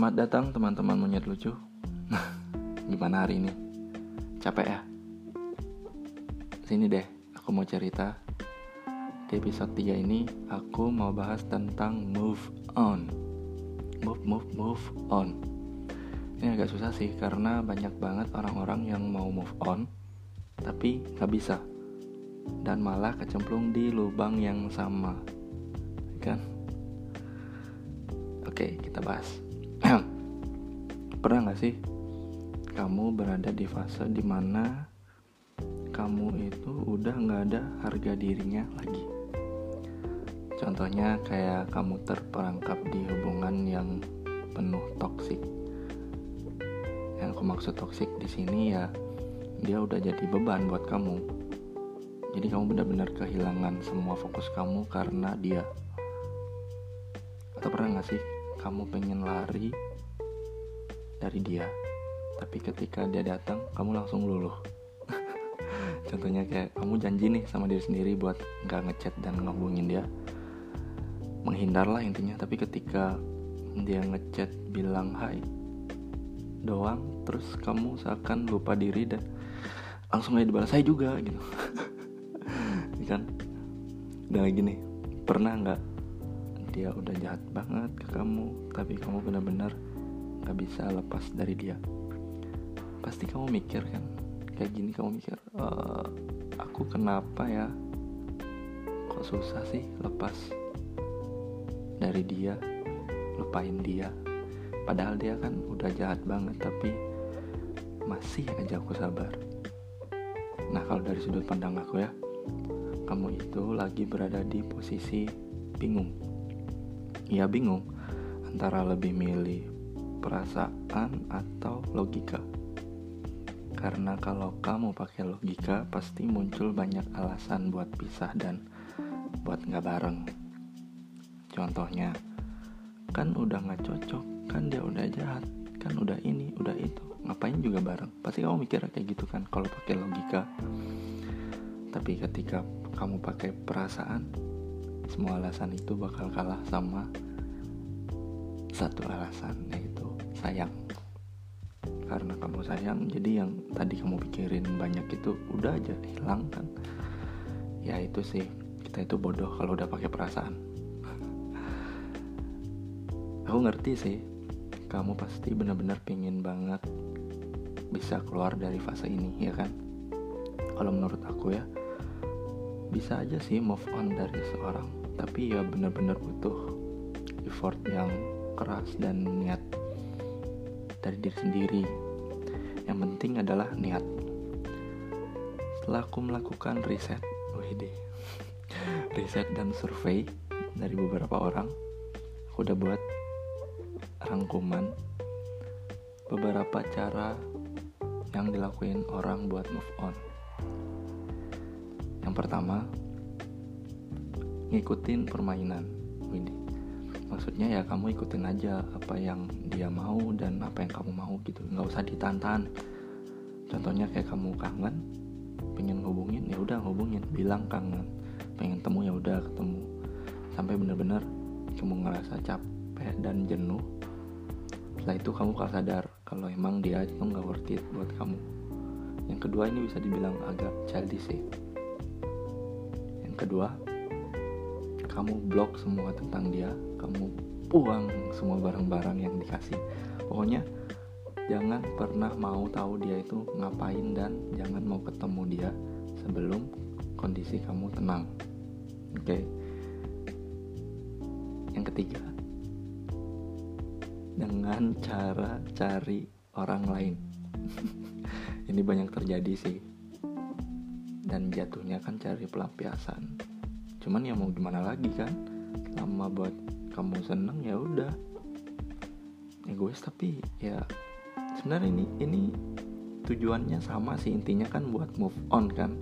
Selamat datang teman-teman monyet lucu. Gimana hari ini? Capek ya? Sini deh, aku mau cerita. Di episode 3 ini aku mau bahas tentang move on. Move, move, move on. Ini agak susah sih karena banyak banget orang-orang yang mau move on Tapi gak bisa. Dan malah kecemplung di lubang yang sama. Kan? Oke, kita bahas pernah nggak sih kamu berada di fase di mana kamu itu udah nggak ada harga dirinya lagi? Contohnya kayak kamu terperangkap di hubungan yang penuh toksik yang aku maksud toksik di sini ya dia udah jadi beban buat kamu. Jadi kamu benar-benar kehilangan semua fokus kamu karena dia. Atau pernah nggak sih kamu pengen lari dari dia tapi ketika dia datang kamu langsung luluh. Contohnya kayak kamu janji nih sama diri sendiri buat nggak ngechat dan ngehubungin dia. Menghindarlah intinya tapi ketika dia ngechat bilang hai doang terus kamu seakan lupa diri dan langsung aja dibalas saya juga gitu. Kan? Udah lagi nih pernah nggak dia udah jahat banget ke kamu tapi kamu benar-benar gak bisa lepas dari dia. Pasti kamu mikir kan kayak gini kamu mikir e, aku kenapa ya? Kok susah sih lepas dari dia lupain dia? Padahal dia kan udah jahat banget tapi masih aja aku sabar. Nah kalau dari sudut pandang aku ya kamu itu lagi berada di posisi bingung ia bingung antara lebih milih perasaan atau logika. Karena kalau kamu pakai logika, pasti muncul banyak alasan buat pisah dan buat nggak bareng. Contohnya, kan udah nggak cocok, kan dia udah jahat, kan udah ini, udah itu, ngapain juga bareng? Pasti kamu mikir kayak gitu kan kalau pakai logika. Tapi ketika kamu pakai perasaan, semua alasan itu bakal kalah sama satu alasan yaitu sayang. Karena kamu sayang jadi yang tadi kamu pikirin banyak itu udah aja hilang kan? Ya itu sih. Kita itu bodoh kalau udah pakai perasaan. Aku ngerti sih. Kamu pasti benar-benar pingin banget bisa keluar dari fase ini ya kan? Kalau menurut aku ya bisa aja sih move on dari seseorang tapi ya benar-benar butuh effort yang keras dan niat dari diri sendiri. Yang penting adalah niat. Setelah aku melakukan riset wih riset dan survei dari beberapa orang aku udah buat rangkuman beberapa cara yang dilakuin orang buat move on. Yang pertama ngikutin permainan ini maksudnya ya kamu ikutin aja apa yang dia mau dan apa yang kamu mau gitu. Nggak usah ditantan contohnya kayak kamu kangen pengen hubungin ya udah hubungin bilang kangen pengen temu ya udah ketemu. Sampai bener-bener kamu ngerasa capek dan jenuh. Setelah itu kamu bakal sadar kalau emang dia itu nggak worth it buat kamu. Yang kedua ini bisa dibilang agak childish sih. Yang kedua kamu blok semua tentang dia kamu buang semua barang-barang yang dikasih. Pokoknya jangan pernah mau tahu dia itu ngapain dan jangan mau ketemu dia sebelum kondisi kamu tenang. Oke? Okay? yang ketiga dengan cara cari orang lain. Ini banyak terjadi sih. Dan jatuhnya kan cari pelampiasan cuman ya mau gimana lagi kan? Lama buat kamu seneng ya udah. Egois tapi ya sebenarnya ini ini tujuannya sama sih. Intinya kan buat move on kan.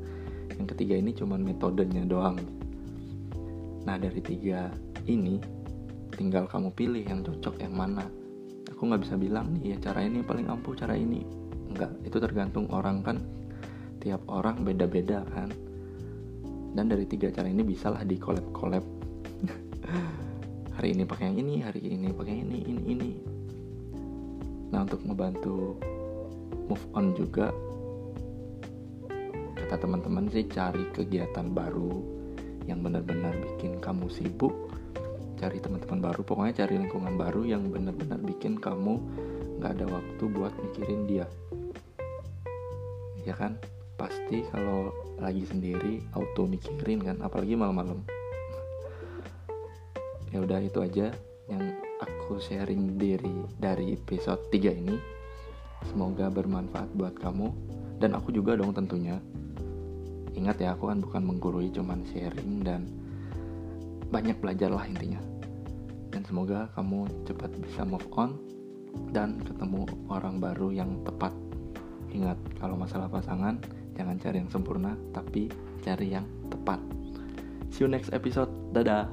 Yang ketiga ini cuman metodenya doang. Nah dari tiga ini tinggal kamu pilih yang cocok yang mana. Aku nggak bisa bilang nih ya cara ini paling ampuh cara ini. Enggak itu tergantung orang kan. Tiap orang beda-beda kan dan dari tiga cara ini bisalah di collab collab hari ini pakai yang ini hari ini pakai ini ini ini. Nah untuk membantu move on juga kata teman-teman sih cari kegiatan baru yang benar-benar bikin kamu sibuk. Cari teman-teman baru pokoknya cari lingkungan baru yang benar-benar bikin kamu nggak ada waktu buat mikirin dia. Ya kan pasti kalau lagi sendiri auto mikirin kan apalagi malam-malam. Ya udah itu aja yang aku sharing diri dari episode 3 ini. Semoga bermanfaat buat kamu dan aku juga dong tentunya. Ingat ya aku kan bukan menggurui cuman sharing dan banyak belajar lah intinya. Dan semoga kamu cepat bisa move on dan ketemu orang baru yang tepat. Ingat kalau masalah pasangan jangan cari yang sempurna tapi cari yang tepat. See you next episode. Dadah